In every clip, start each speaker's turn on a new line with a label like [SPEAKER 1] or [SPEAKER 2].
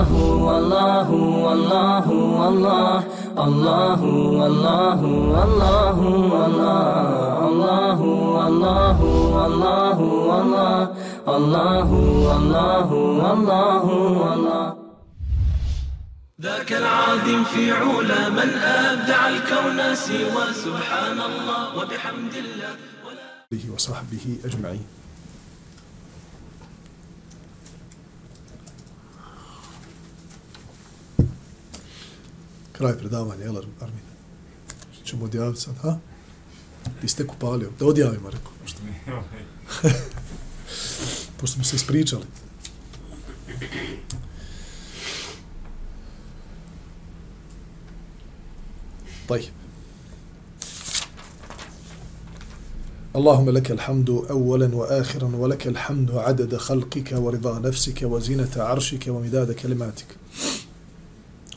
[SPEAKER 1] الله والله والله والله الله والله والله والله الله والله والله الله والله والله والله ذاك العظيم في علا من أبدع الكون سوى سبحان الله. وبحمد الله
[SPEAKER 2] وصحبه أجمعين. Kraj predavanja, jel, Armin? Čemo odjaviti sad, ha? Ti ste kupalio. Da odjavimo, rekao. Pošto, pošto smo se ispričali. طيب اللهم لك الحمد أولا وآخرا ولك الحمد عدد خلقك ورضا نفسك وزينة عرشك ومداد كلماتك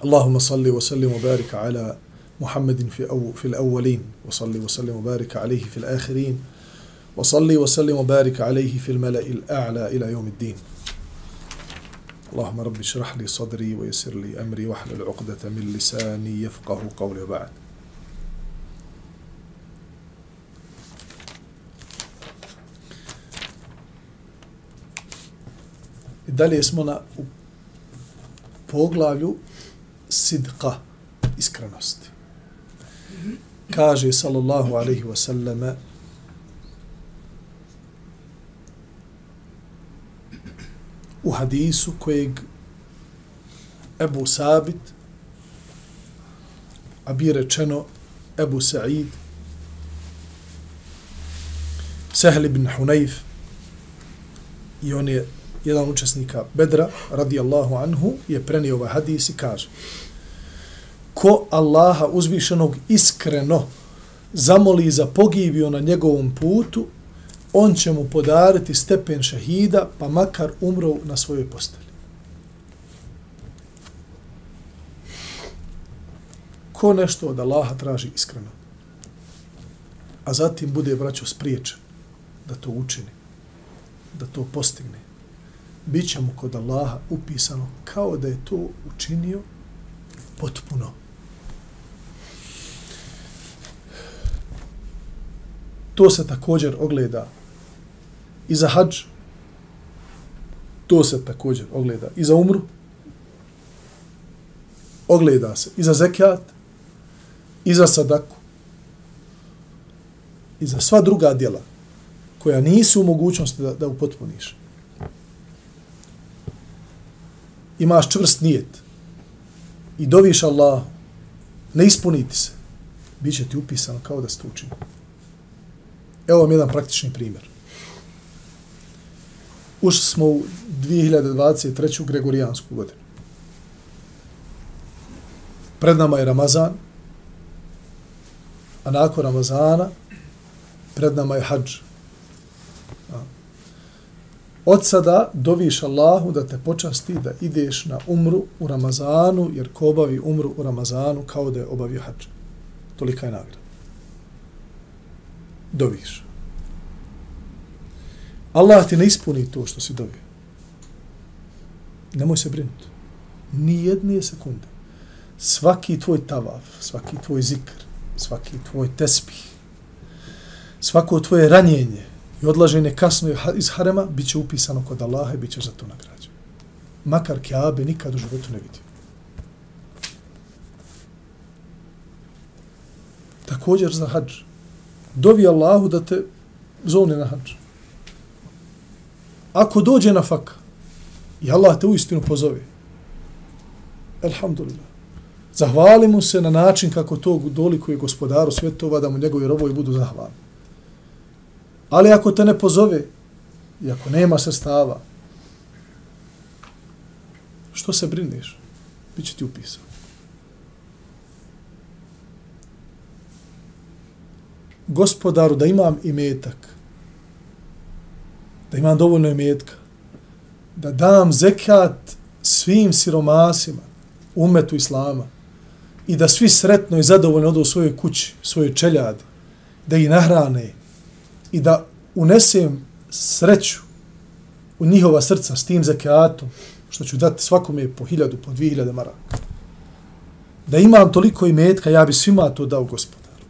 [SPEAKER 2] اللهم صل وسلم وبارك على محمد في, أو في الأولين وصل وسلم وبارك عليه في الآخرين وصل وسلم وبارك عليه في الملأ الأعلى إلى يوم الدين. اللهم رب اشرح لي صدري ويسر لي أمري واحلل عقدة من لساني يفقه قولي وبعد dalje smo na poglavlju sidqa, iskrenosti. Kaže sallallahu alaihi wa sallame u hadisu kojeg Ebu Sabit, a bi rečeno Ebu Sa'id, Sehli bin Hunayf, i on je jedan učesnika Bedra, radijallahu anhu, je prenio ovaj hadis i kaže ko Allaha uzvišenog iskreno zamoli za pogibio na njegovom putu, on će mu podariti stepen šahida, pa makar umro na svojoj posteli. Ko nešto od Allaha traži iskreno, a zatim bude vraćao spriječen da to učini, da to postigne, bit će mu kod Allaha upisano kao da je to učinio potpuno. To se također ogleda i za hađ, to se također ogleda i za umru, ogleda se i za zekijat, i za sadaku, i za sva druga djela koja nisu u mogućnosti da, da upotpuniš. Imaš čvrst nijet i doviš Allah, ne ispuniti se, bit će ti upisano kao da ste učinili. Evo vam jedan praktični primjer. Ušli smo u 2023. Gregorijansku godinu. Pred nama je Ramazan, a nakon Ramazana pred nama je hađ. Od sada doviš Allahu da te počasti da ideš na umru u Ramazanu, jer ko obavi umru u Ramazanu kao da je obavio hađ. Tolika je nagrada doviš. Allah ti ne ispuni to što si dobio. Nemoj se brinuti. Ni jedne sekunde. Svaki tvoj tavaf, svaki tvoj zikr, svaki tvoj tespih, svako tvoje ranjenje i odlaženje kasno iz harema, bit će upisano kod Allaha i bit će za to nagrađen. Makar Kjabe nikad u životu ne vidio. Također za hađ dovi Allahu da te zovne na hađ. Ako dođe na faka i Allah te uistinu pozove, Alhamdulillah. Zahvali mu se na način kako to dolikuje gospodaru svjetova da mu njegovi robovi budu zahvalni. Ali ako te ne pozove i ako nema sredstava, što se brineš? Biće ti upisano. gospodaru da imam imetak, da imam dovoljno imetka, da dam zekat svim siromasima, umetu islama, i da svi sretno i zadovoljno odu u svojoj kući, svoje čeljade, da ih nahrane i da unesem sreću u njihova srca s tim zekatom, što ću dati svakome po hiljadu, po dvije hiljade maraka. Da imam toliko imetka, ja bi svima to dao gospodaru.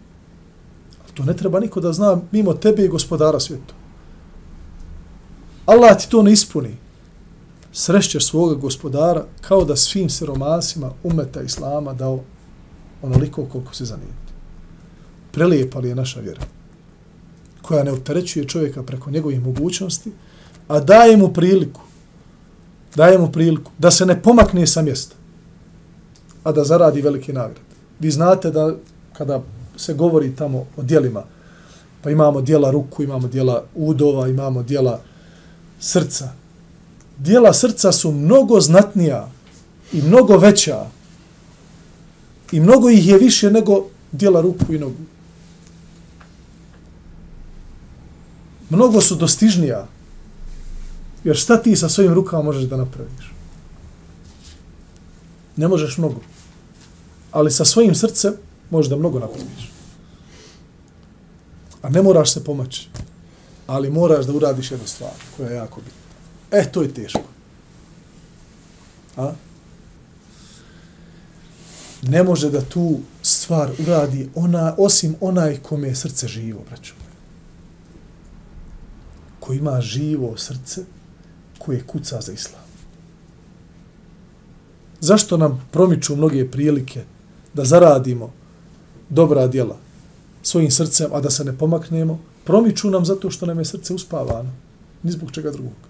[SPEAKER 2] Ali to ne treba niko da zna mimo tebe i gospodara svijetu. Allah ti to ne ispuni. Srešćeš svoga gospodara kao da svim siromasima umeta Islama dao onoliko koliko se zanijeti. Prelijepa li je naša vjera koja ne opterećuje čovjeka preko njegovih mogućnosti, a daje mu priliku, daje mu priliku da se ne pomakne sa mjesta, a da zaradi velike nagrade. Vi znate da kada se govori tamo o dijelima, pa imamo dijela ruku, imamo dijela udova, imamo dijela srca. Dijela srca su mnogo znatnija i mnogo veća i mnogo ih je više nego dijela ruku i nogu. Mnogo su dostižnija. Jer šta ti sa svojim rukama možeš da napraviš? Ne možeš mnogo. Ali sa svojim srcem možeš da mnogo napraviš. A ne moraš se pomaći. Ali moraš da uradiš jednu stvar koja je jako bitna. E, to je teško. A? Ne može da tu stvar uradi ona, osim onaj kome je srce živo, braćo. Ko ima živo srce, koje kuca za islam. Zašto nam promiču mnoge prilike da zaradimo dobra djela svojim srcem, a da se ne pomaknemo? Promiču nam zato što nam je srce uspavano. Ni zbog čega drugog.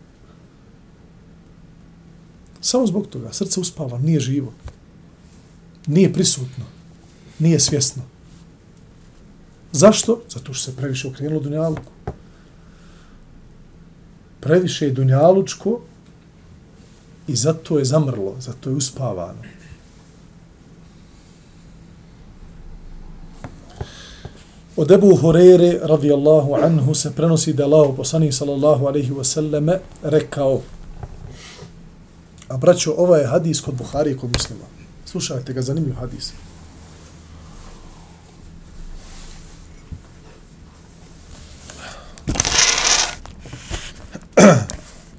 [SPEAKER 2] Samo zbog toga. Srce uspava, nije živo. Nije prisutno. Nije svjesno. Zašto? Zato što se previše okrenulo dunjalku previše dunjalučko i zato je zamrlo, zato je uspavano. Od Ebu Hurere, radijallahu anhu, se prenosi da Allah, poslani sallallahu alaihi wasallame rekao, a braćo, ovaj je hadis kod Buhari i kod muslima. Slušajte ga, zanimljiv hadis.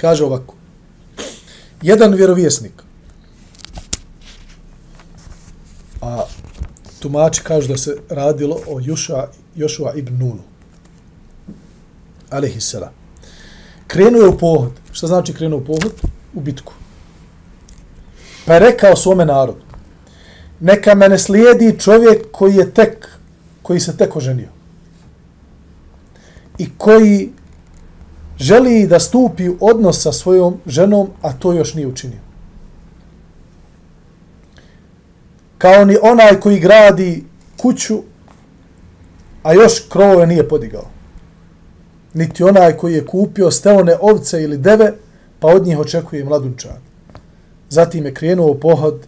[SPEAKER 2] Kaže ovako. Jedan vjerovjesnik, a tumači kažu da se radilo o Juša, Jošua ibn Nunu, alaihissalam. Krenuo je u pohod. Šta znači krenuo u pohod? U bitku. Pa je rekao svome narodu, neka me ne slijedi čovjek koji je tek, koji se tek oženio. I koji želi da stupi u odnos sa svojom ženom, a to još nije učinio. Kao ni onaj koji gradi kuću, a još krovove nije podigao. Niti onaj koji je kupio steone ovce ili deve, pa od njih očekuje mladunčad. Zatim je krenuo u pohod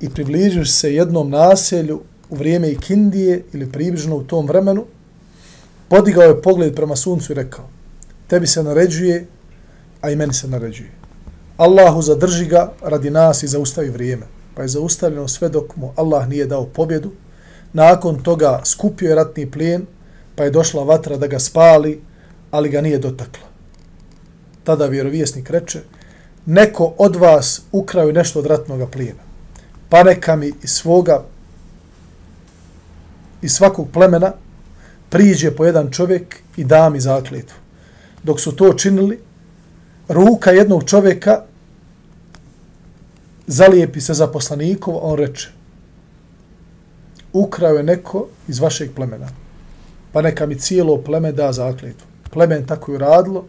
[SPEAKER 2] i približio se jednom naselju u vrijeme Ikindije ili približno u tom vremenu, podigao je pogled prema suncu i rekao, tebi se naređuje, a i meni se naređuje. Allahu zadrži ga radi nas i zaustavi vrijeme. Pa je zaustavljeno sve dok mu Allah nije dao pobjedu. Nakon toga skupio je ratni plijen, pa je došla vatra da ga spali, ali ga nije dotakla. Tada vjerovjesnik reče, neko od vas ukrao nešto od ratnog plijena, pa neka mi iz svoga, iz svakog plemena, priđe po jedan čovjek i da mi zakljetvu dok su to činili, ruka jednog čovjeka zalijepi se za poslanikov, on reče, ukrao je neko iz vašeg plemena, pa neka mi cijelo pleme da zakljetvu. Plemen tako je radilo,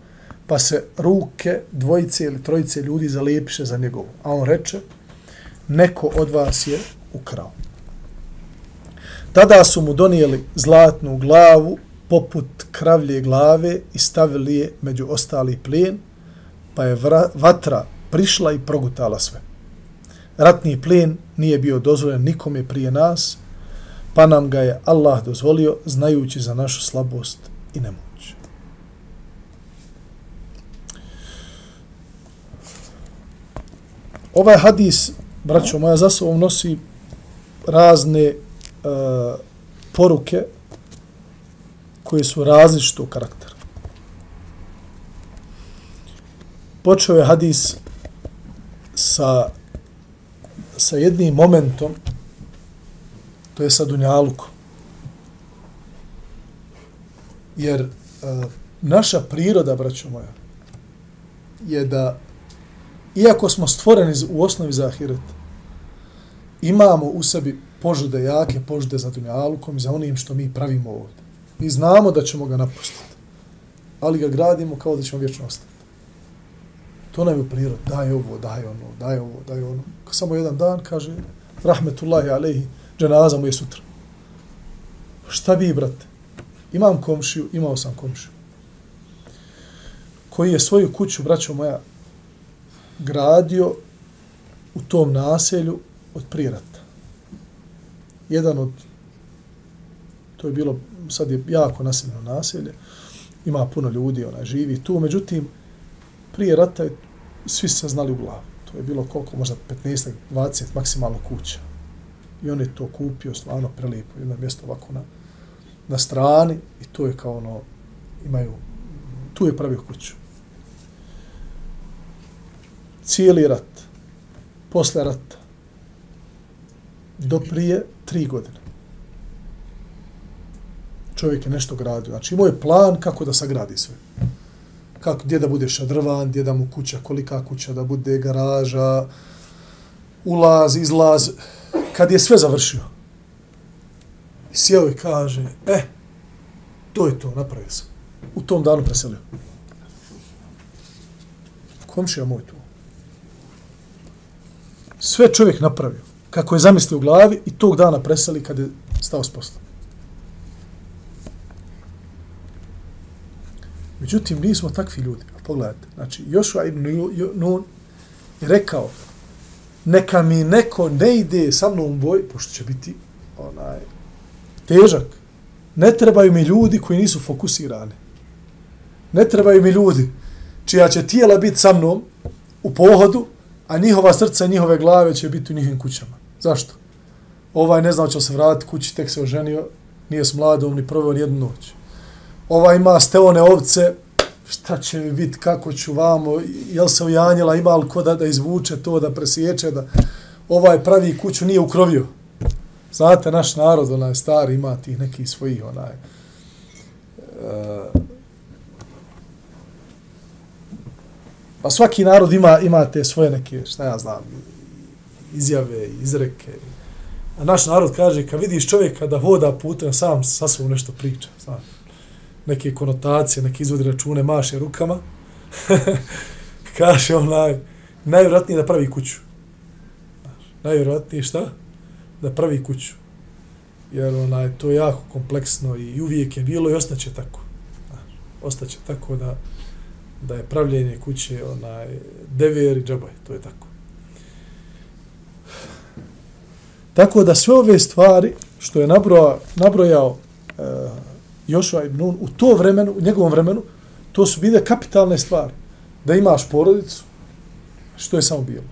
[SPEAKER 2] pa se ruke dvojice ili trojice ljudi zalijepiše za njegovu. A on reče, neko od vas je ukrao. Tada su mu donijeli zlatnu glavu poput kravlje glave i stavili je među ostali plijen, pa je vatra prišla i progutala sve. Ratni plijen nije bio dozvoljen nikome prije nas, pa nam ga je Allah dozvolio znajući za našu slabost i nemoć. Ovaj hadis, braćo moja, za sobom nosi razne uh, poruke koje su različito karakter. Počeo je hadis sa, sa jednim momentom, to je sa Dunjalukom. Jer e, naša priroda, braćo moja, je da, iako smo stvoreni u osnovi za ahiret, imamo u sebi požude jake, požude za Dunjalukom i za onim što mi pravimo ovdje. Mi znamo da ćemo ga napustiti, ali ga gradimo kao da ćemo vječno ostati. To nam je prirod, daj ovo, daj ono, daj ovo, daj ono. Samo jedan dan kaže, rahmetullahi alejhi, dženaza mu je sutra. Šta bi, brate? Imam komšiju, imao sam komšiju. Koji je svoju kuću, braćo moja, gradio u tom naselju od prirata. Jedan od, to je bilo, sad je jako naseljeno naselje, ima puno ljudi, ona živi tu, međutim, prije rata je, svi se znali u glavu. To je bilo koliko, možda 15, 20 maksimalno kuća. I on je to kupio, stvarno prelijepo, jedno mjesto ovako na, na strani i to je kao ono, imaju, tu je pravio kuću. Cijeli rat, posle rata, do prije tri godine. Čovjek je nešto gradio. Znači imao je plan kako da sagradi sve. Kako, gdje da bude šadrvan, gdje da mu kuća, kolika kuća da bude, garaža, ulaz, izlaz. Kad je sve završio, sjeo i kaže, e, to je to, napravio sam. U tom danu preselio. Komšija moj tu. Sve čovjek napravio. Kako je zamislio u glavi i tog dana preseli kad je stao s posla. Međutim, nismo takvi ljudi. Pogledajte. Znači, Joshua ibn Nun je rekao, neka mi neko ne ide sa mnom u boj, pošto će biti onaj, težak. Ne trebaju mi ljudi koji nisu fokusirani. Ne trebaju mi ljudi čija će tijela biti sa mnom u pohodu, a njihova srca i njihove glave će biti u njihovim kućama. Zašto? Ovaj ne znao će se vratiti kući, tek se oženio, nije s mladom, ni proveo ni jednu noć. Ovaj ima steone ovce, šta će mi biti, kako ću vamo, jel se ujanjila, ima li ko da, da izvuče to, da presječe, da ovaj pravi kuću nije ukrovio. Znate, naš narod, onaj stari, ima tih nekih svojih, onaj, uh, pa svaki narod ima, ima te svoje neke, šta ja znam, izjave, izreke. A naš narod kaže, kad vidiš čovjeka da voda putem, sam sa svom nešto priča, znam. Neke konotacije, neke izvodi račune, maše rukama. kaže onaj, najvjerojatnije da pravi kuću. Najvjerojatnije šta? da pravi kuću. Jer onaj, to je jako kompleksno i uvijek je bilo i ostaće tako. Ostaće tako da, da je pravljenje kuće onaj, dever i džabaj, to je tako. Tako da sve ove stvari što je nabrojao, nabrojao e, Joshua ibn Nun u to vremenu, u njegovom vremenu, to su bile kapitalne stvari. Da imaš porodicu, što je samo bilo.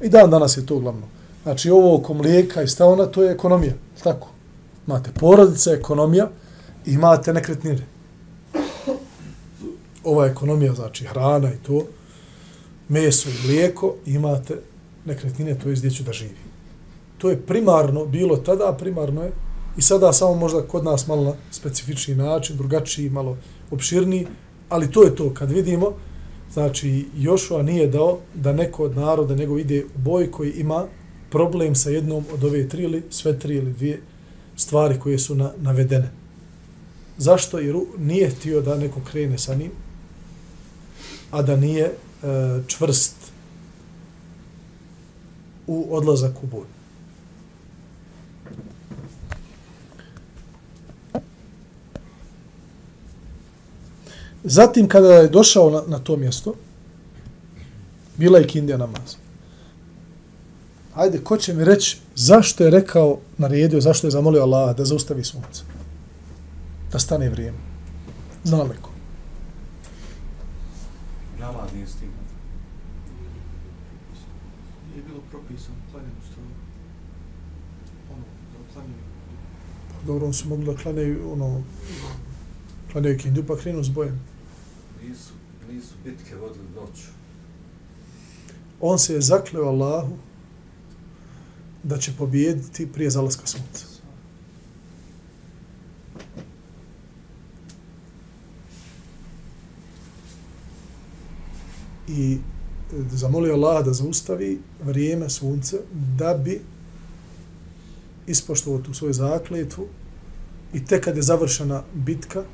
[SPEAKER 2] I dan danas je to glavno. Znači ovo oko mlijeka i stavona, to je ekonomija. Tako. Imate porodica, ekonomija i imate nekretnine. Ova ekonomija, znači hrana i to, meso i mlijeko, imate nekretnine, to je gdje da živi. To je primarno bilo tada, primarno je i sada samo možda kod nas malo na specifični način, drugačiji, malo opširniji, ali to je to. Kad vidimo, znači Jošua nije dao da neko od naroda nego ide u boj koji ima problem sa jednom od ove tri ili sve tri ili dvije stvari koje su na, navedene. Zašto? Jer nije htio da neko krene sa njim, a da nije e, čvrst u odlazak u boj. Zatim, kada je došao na, na to mjesto, bila je kindija namaz ajde, ko će mi reći zašto je rekao, naredio, zašto je zamolio Allah da zaustavi sunce? Da stane vrijeme. Zna li ko?
[SPEAKER 3] Namaz nije stigao.
[SPEAKER 4] Nije bilo propisano klanjeno stranu. Ono, da klanjaju.
[SPEAKER 2] Pa dobro, on su mogli da klanjaju, ono, klanjaju kindu pa krenu s bojem.
[SPEAKER 3] Nisu, nisu bitke vodili noću.
[SPEAKER 2] on se je zakleo Allahu da će pobijediti prije zalaska sunca. I zamolio Allah da zaustavi vrijeme sunce da bi ispoštovao tu svoju zakletvu i tek kad je završena bitka,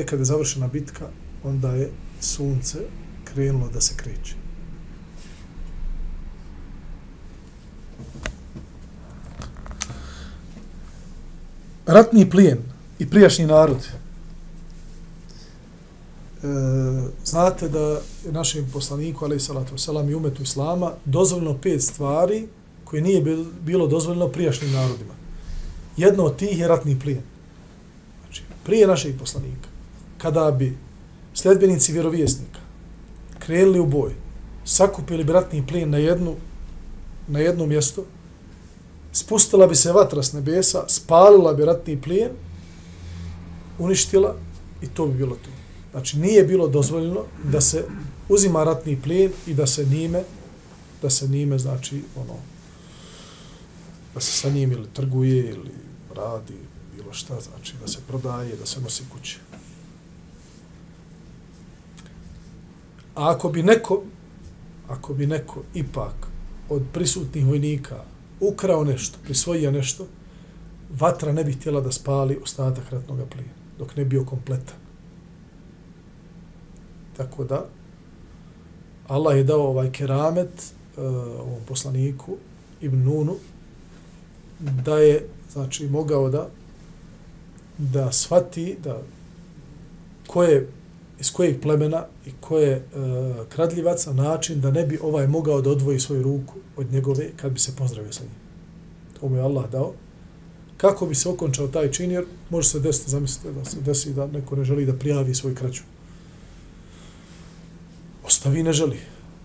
[SPEAKER 2] tek kada je završena bitka, onda je sunce krenulo da se kreće. Ratni plijen i prijašnji narod. E, znate da je našem poslaniku, ali i salatu selam i umetu islama, dozvoljeno pet stvari koje nije bilo dozvoljeno prijašnjim narodima. Jedno od tih je ratni plijen. Znači, prije našeg poslanika, kada bi sledbenici vjerovjesnika krenuli u boj, sakupili bratni ratni plijen na jednu na jedno mjesto, spustila bi se vatra s nebesa, spalila bi ratni plijen, uništila i to bi bilo to. Znači, nije bilo dozvoljeno da se uzima ratni plijen i da se njime, da se njime, znači, ono, da se sa njim ili trguje ili radi bilo šta, znači da se prodaje, da se nosi kuće. A ako bi neko, ako bi neko ipak od prisutnih vojnika ukrao nešto, prisvojio nešto, vatra ne bi htjela da spali ostatak ratnog plina, dok ne bio kompletan. Tako da, Allah je dao ovaj keramet uh, ovom poslaniku Ibn Nunu, da je znači mogao da da shvati da ko je iz kojeg plemena i ko je e, kradljivac na način da ne bi ovaj mogao da odvoji svoju ruku od njegove kad bi se pozdravio sa njim. To mu je Allah dao. Kako bi se okončao taj čin, jer može se desiti, zamislite, da se desi da neko ne želi da prijavi svoj kraću. Ostavi ne želi.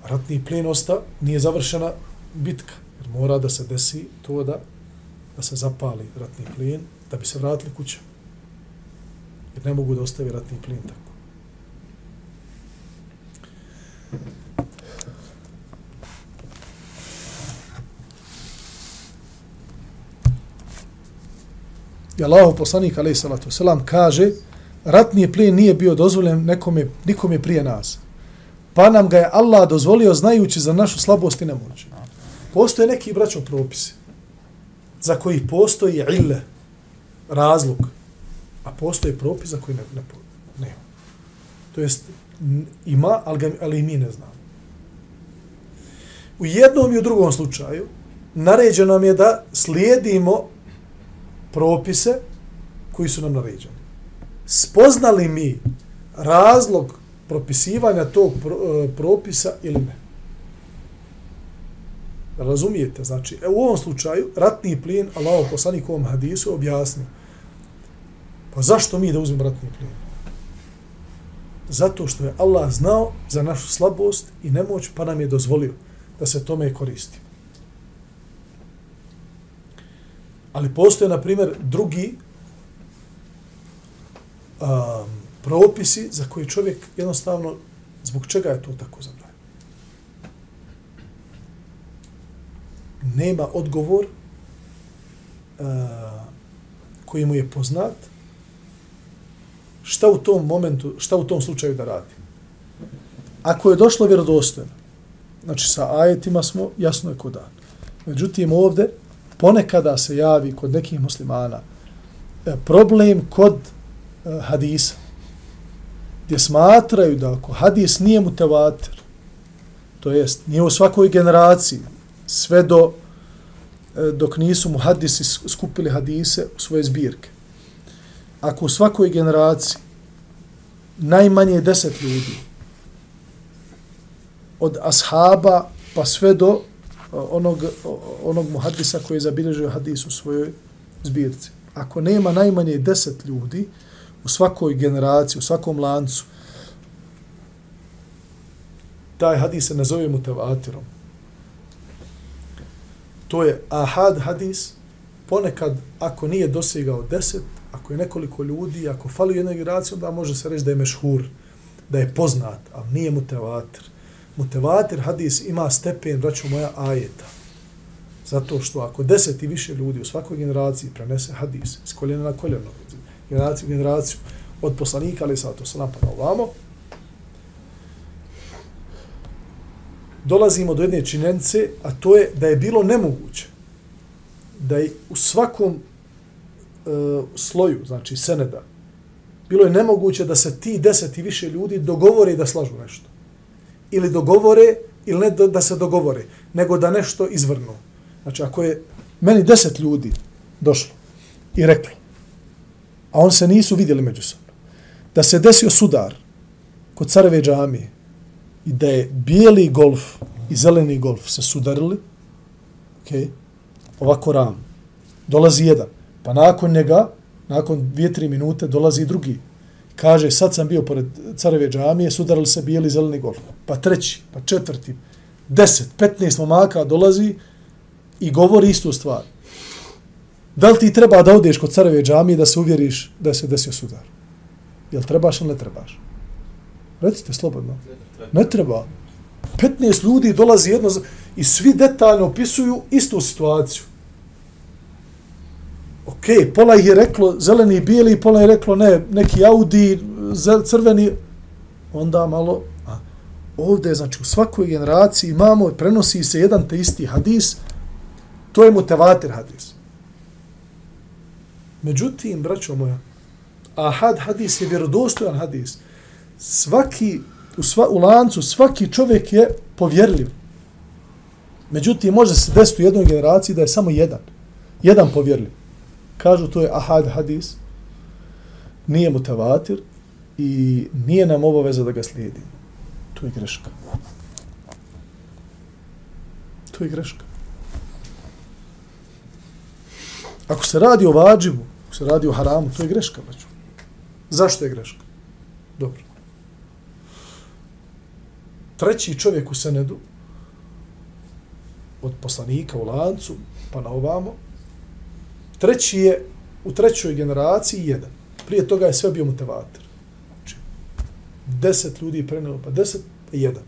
[SPEAKER 2] Ratni plin osta, nije završena bitka. Jer mora da se desi to da da se zapali ratni plin, da bi se vratili kuća. Jer ne mogu da ostavi ratni plin tako. I Allahu poslanik, alaih salatu selam kaže, ratni plijen nije bio dozvoljen nekome, nikome prije nas. Pa nam ga je Allah dozvolio znajući za našu slabost i nemoć. Postoje neki braćo propisi za koji postoji ille, razlog, a postoji propis za koji ne, ne, ne. To jest, ima, ali, ga, ali mi ne znamo. U jednom i u drugom slučaju, naređeno nam je da slijedimo propise koji su nam naređeni. Spoznali mi razlog propisivanja tog e, propisa ili ne? Razumijete? Znači, e, u ovom slučaju, ratni plin, Allah poslanik u ovom hadisu objasnio. Pa zašto mi da uzmemo ratni plin? Zato što je Allah znao za našu slabost i nemoć, pa nam je dozvolio da se tome koristi. Ali postoje, na primjer, drugi um, propisi za koji čovjek jednostavno, zbog čega je to tako zabranjeno? nema odgovor uh, koji mu je poznat šta u tom momentu, šta u tom slučaju da radi. Ako je došlo vjerodostojno, znači sa ajetima smo, jasno je ko dan. Međutim, ovde ponekada se javi kod nekih muslimana e, problem kod uh, hadisa, gdje smatraju da ako hadis nije mutevater, to jest nije u svakoj generaciji, sve do e, dok nisu mu hadisi skupili hadise u svoje zbirke. Ako u svakoj generaciji najmanje deset ljudi od ashaba pa sve do e, onog, onog muhadisa koji je zabilježio hadis u svojoj zbirci. Ako nema najmanje deset ljudi u svakoj generaciji, u svakom lancu, taj hadis se ne zove to je ahad hadis, ponekad ako nije dosegao deset, ako je nekoliko ljudi, ako fali jedna generacija, onda može se reći da je mešhur, da je poznat, ali nije mutevatir. Mutevatir hadis ima stepen, braću moja, ajeta. Zato što ako deset i više ljudi u svakoj generaciji prenese hadis s koljena na koljeno, generaciju generaciju, od poslanika, ali sad to se napada ovamo, dolazimo do jedne činjenice, a to je da je bilo nemoguće da je u svakom E, sloju, znači seneda, bilo je nemoguće da se ti deset i više ljudi dogovore da slažu nešto. Ili dogovore, ili ne da, da se dogovore, nego da nešto izvrnu. Znači, ako je meni deset ljudi došlo i reklo, a on se nisu vidjeli međusobno, da se desio sudar kod careve džamije i da je bijeli golf i zeleni golf se sudarili, okay, ovako ram, dolazi jedan, pa nakon njega, nakon dvije, tri minute, dolazi drugi. Kaže, sad sam bio pored careve džamije, sudarili se bijeli i zeleni golf. Pa treći, pa četvrti, deset, petnaest momaka dolazi i govori istu stvar. Da li ti treba da odeš kod careve džamije da se uvjeriš da se desio sudar? Jel trebaš ili ne trebaš? Recite slobodno. Ne treba. 15 ljudi dolazi jedno i svi detaljno opisuju istu situaciju. Ok, pola ih je reklo zeleni i bijeli, pola je reklo ne, neki Audi, crveni, onda malo, a, ovdje, znači u svakoj generaciji imamo, prenosi se jedan te isti hadis, to je mutevatir hadis. Međutim, braćo moja, ahad hadis je vjerodostojan hadis. Svaki, u, sva, u lancu, svaki čovjek je povjerljiv. Međutim, može se desiti u jednoj generaciji da je samo jedan. Jedan povjerljiv. Kažu to je ahad hadis. Nije mutavatir i nije nam obaveza da ga slijedimo. To je greška. To je greška. Ako se radi o vađibu, ako se radi o haramu, to je greška, braću. Zašto je greška? Dobro. Treći čovjek u Senedu, od poslanika u lancu, pa na ovamo, treći je u trećoj generaciji jedan. Prije toga je sve bio mutevater. Znači, deset ljudi prenelo, pa deset, pa jedan.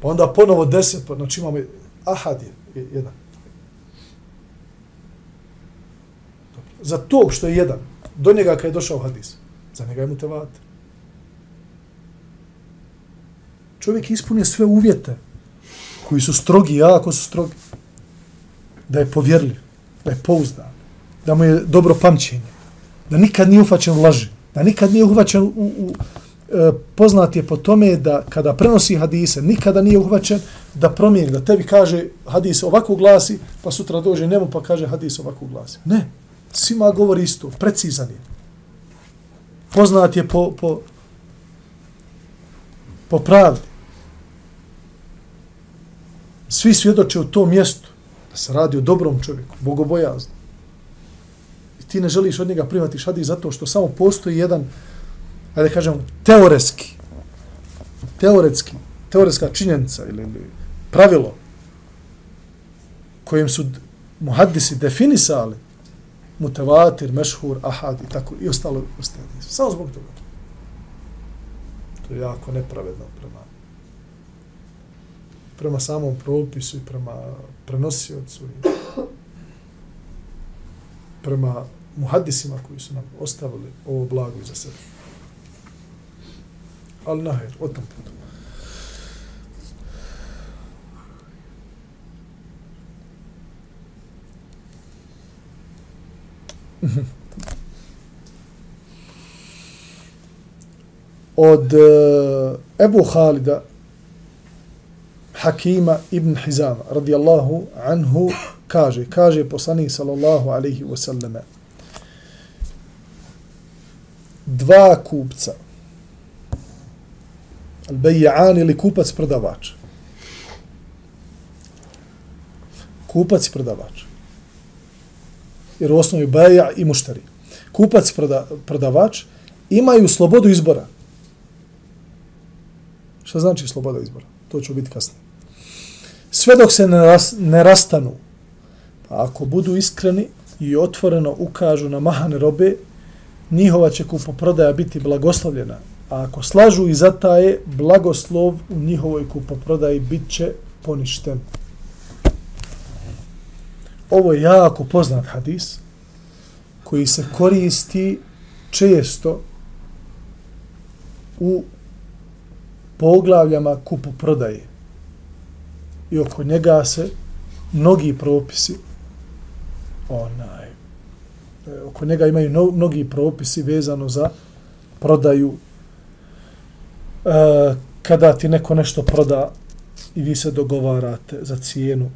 [SPEAKER 2] Pa onda ponovo deset, pa znači imamo ahad je, jedan. za tog što je jedan, do njega kad je došao hadis, za njega je mutevater. Čovjek ispunio sve uvjete koji su strogi, jako su strogi. Da je povjerljiv, da je pouzdan, da mu je dobro pamćenje, da nikad nije ufaćen u laži, da nikad nije uhvaćen u, u e, poznat je po tome da kada prenosi hadise, nikada nije uhvaćen da promijeni, da tebi kaže hadis ovako glasi, pa sutra dođe njemu pa kaže hadis ovako glasi. Ne, svima govori isto, precizan je. Poznat je po, po, po pravdi. Svi svjedoče u tom mjestu da se radi o dobrom čovjeku, bogobojaznom. I ti ne želiš od njega primati šadi zato što samo postoji jedan, ajde kažem, teoretski, teoretski, teoretska činjenica ili, ili pravilo kojim su muhaddisi definisali mutevatir, mešhur, ahad i tako i ostalo ostalo. Samo zbog toga. To je jako nepravedno prema prema samom propisu i prema prenosiocu i prema muhadisima koji su nam ostavili ovo blago iza sebe. Ali naher, o tom putu. od uh, Ebu Halida Hakima ibn Hizama radijallahu anhu kaže, kaže poslanik sallallahu alaihi wasallam dva kupca al-beja'an ili kupac prodavač kupac i prodavač jer u osnovi baja i muštari. Kupac proda, prodavač imaju slobodu izbora. Šta znači sloboda izbora? To će biti kasnije. Sve dok se ne, ras, ne rastanu, pa ako budu iskreni i otvoreno ukažu na mahane robe, njihova će kupoprodaja biti blagoslovljena, a ako slažu i zataje, blagoslov u njihovoj kupoprodaji bit će poništen. Ovo je jako poznat hadis koji se koristi često u poglavljama kupoprodaje. I oko njega se mnogi propisi onaj oko njega imaju no, mnogi propisi vezano za prodaju. E, kada ti neko nešto proda i vi se dogovarate za cijenu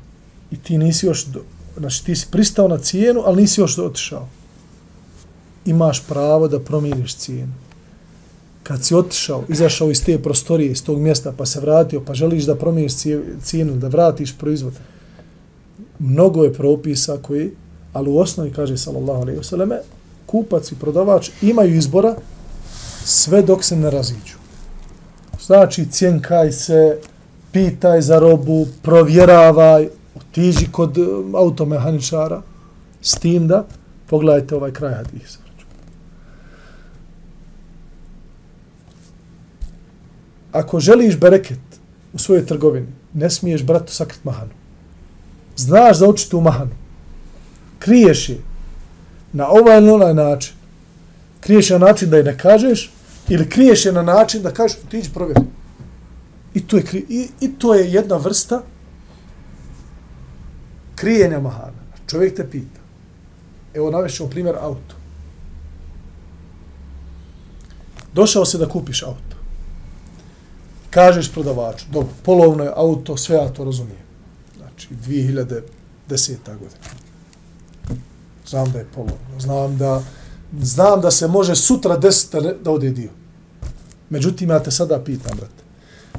[SPEAKER 2] i ti nisi još do, znači ti si pristao na cijenu ali nisi još otišao. Imaš pravo da promijeniš cijenu kad si otišao, izašao iz te prostorije, iz tog mjesta, pa se vratio, pa želiš da promijeniš cijenu, da vratiš proizvod, mnogo je propisa koji, ali u osnovi, kaže sallallahu alaihi vseleme, kupac i prodavač imaju izbora sve dok se ne raziđu. Znači, cjenkaj se, pitaj za robu, provjeravaj, otiđi kod automehaničara, s tim da, pogledajte ovaj kraj hadisa. Ako želiš bereket u svojoj trgovini, ne smiješ bratu sakrit mahanu znaš za očitu mahanu, kriješ je na ovaj ili onaj način, kriješ je na način da je ne kažeš, ili kriješ je na način da kažeš, ti iđi provjeri. I to je, i, i to je jedna vrsta krijenja mahana. Čovjek te pita. Evo navešćemo primjer auto. Došao se da kupiš auto. Kažeš prodavaču, dobro, polovno je auto, sve ja to razumijem znači 2010. godina. Znam da je polovno, znam da, znam da se može sutra desiti da ode dio. Međutim, ja te sada pitam, brate,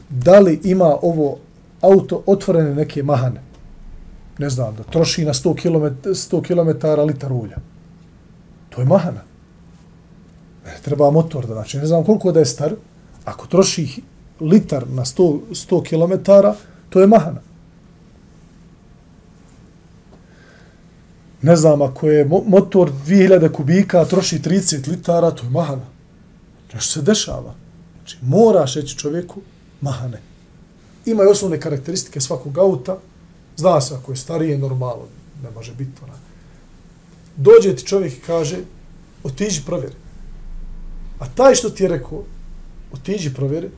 [SPEAKER 2] da li ima ovo auto otvorene neke mahane? Ne znam, da troši na 100 km, 100 km litar ulja. To je mahana. Ne treba motor da znači, ne znam koliko da je star, ako troši litar na 100, 100 km, to je mahana. ne znam, ako je motor 2000 kubika, troši 30 litara, to je mahana. Nešto se dešava. Znači, moraš reći čovjeku mahane. Ima i osnovne karakteristike svakog auta. Zna se ako je starije, normalno, ne može biti ona. Dođe ti čovjek i kaže, otiđi provjeri. A taj što ti je rekao, otiđi provjeri,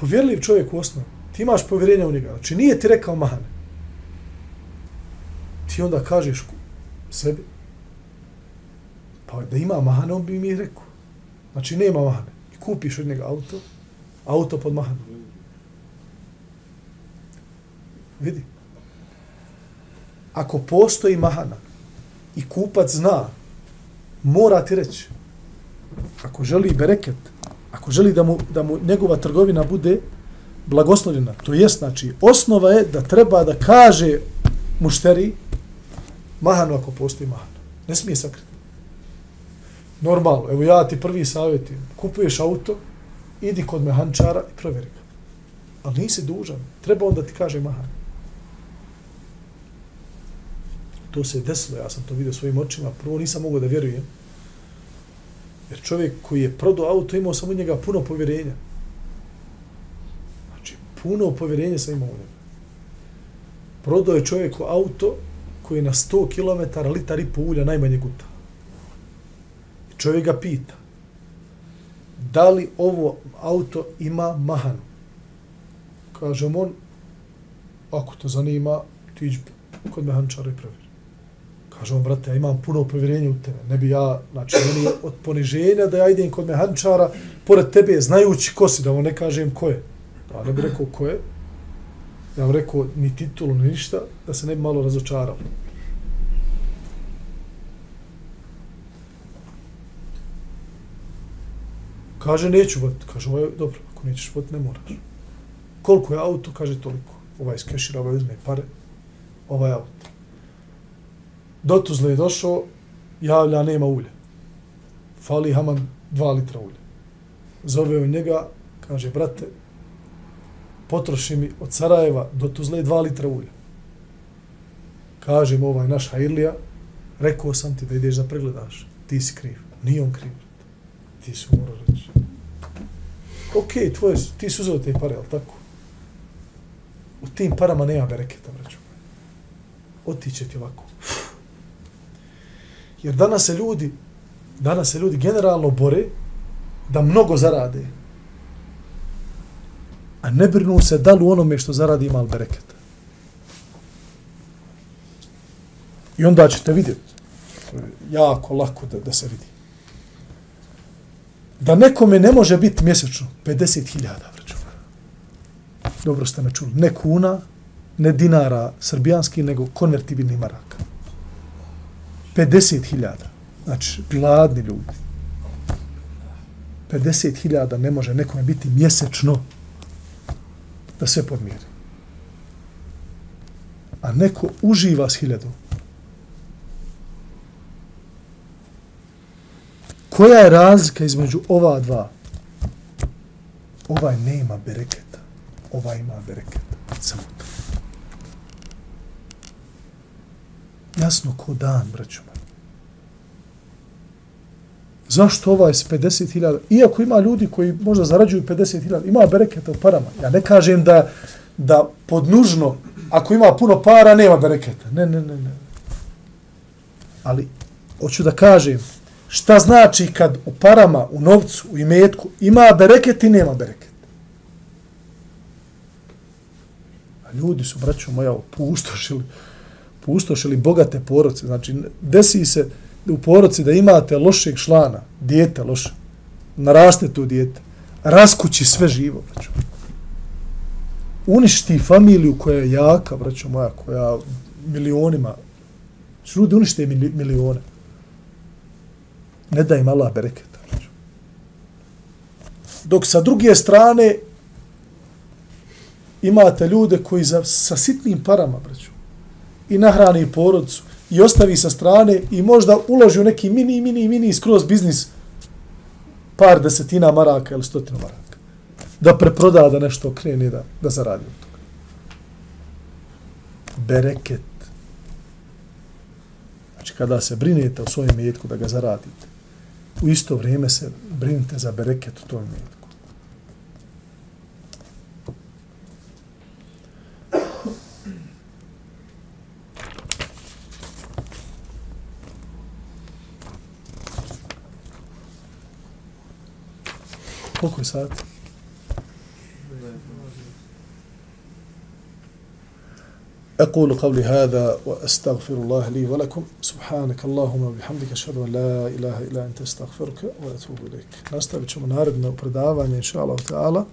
[SPEAKER 2] povjerljiv čovjek u osnovu. Ti imaš povjerenja u njega. Znači, nije ti rekao mahane ti onda kažeš sebi, pa da ima mahane, on bi mi rekao. Znači, nema mahane. I kupiš od njega auto, auto pod mahanom. Vidi. Ako postoji mahana i kupac zna, mora ti reći, ako želi bereket, ako želi da mu, da mu njegova trgovina bude blagoslovljena, to jest, znači, osnova je da treba da kaže mušteri, mahanu ako postoji mahanu. Ne smije sakriti. Normalno, evo ja ti prvi savjetim, kupuješ auto, idi kod mehančara i provjeri ga. Ali nisi dužan, treba on da ti kaže mahanu. To se je desilo, ja sam to vidio svojim očima, prvo nisam mogao da vjerujem. Jer čovjek koji je prodao auto imao samo njega puno povjerenja. Znači, puno povjerenja sam imao u njega. Prodao je čovjeku auto koji na 100 km litar i po ulja najmanje guta. I čovjek ga pita, da li ovo auto ima mahanu? Kaže on, ako te zanima, ti iđi kod mehančara i pravi. Kaže on, brate, ja imam puno povjerenja u tebe. Ne bi ja, znači, meni od poniženja da ja idem kod mehančara, pored tebe, znajući ko si, da mu ne kažem ko je. Pa ne bi rekao ko je, ja vam rekao ni titulu, ni ništa, da se ne bi malo razočarao. Kaže, neću vod. Kaže, ovaj, dobro, ako nećeš vod, ne moraš. Koliko je auto? Kaže, toliko. Ovaj skešira, ovaj uzme pare, ovaj auto. Do Tuzle je došao, javlja, nema ulja. Fali Haman dva litra ulja. Zove on njega, kaže, brate, potroši mi od Sarajeva do Tuzle dva litra ulja. Kaže mu ovaj naš Hairlija, rekao sam ti da ideš da pregledaš, ti si kriv. Nije on kriv. Ti si umro reći. Ok, tvoje, ti si uzeo te pare, ali tako? U tim parama nema bereketa, vraću. Otiće ti ovako. Jer danas se ljudi, danas se ljudi generalno bore da mnogo zarade. A ne brinu se da li u onome što zaradi ima li bereketa. I onda ćete vidjeti, jako lako da, da se vidi. Da nekome ne može biti mjesečno 50.000, braćo. Dobro ste me čuli. Ne kuna, ne dinara srbijanski, nego konvertibilni maraka. 50.000. Znači, gladni ljudi. 50.000 ne može nekome biti mjesečno da sve podmiri. A neko uživa s hiljadom. Koja je razlika između ova dva? Ovaj nema bereketa. Ovaj ima bereketa. Samo to. Jasno ko dan, braćo moji. Zašto ovaj s 50.000? Iako ima ljudi koji možda zarađuju 50.000, ima bereketa u parama. Ja ne kažem da, da podnužno, ako ima puno para, nema bereketa. Ne, ne, ne, ne. Ali, hoću da kažem, šta znači kad u parama, u novcu, u imetku, ima bereket i nema bereket. A ljudi su, braćo moja, pustoš ili bogate poroce. Znači, desi se u poroci da imate lošeg člana, dijete loše, naraste tu dijete, raskući sve živo, braćo. Uništi familiju koja je jaka, braćo moja, koja milionima, znači, ljudi unište milione ne daj im Allah bereketa. braćo. Dok sa druge strane imate ljude koji za, sa sitnim parama, braćo, i nahrani porodcu, i ostavi sa strane i možda uloži u neki mini, mini, mini skroz biznis par desetina maraka ili stotinu maraka. Da preproda, da nešto krene, da, da zaradi od toga. Bereket. Znači, kada se brinete o svojem metku da ga zaradite, u isto vrijeme se brinite za bereket u tom metku. Koliko je sati? أقول قولي هذا وأستغفر الله لي ولكم. سبحانك اللهم وبحمدك أشهد أن لا إله إلا أنت أستغفرك وأتوب إليك. nastavit ćemo naredno predavanje inša Allah ta'ala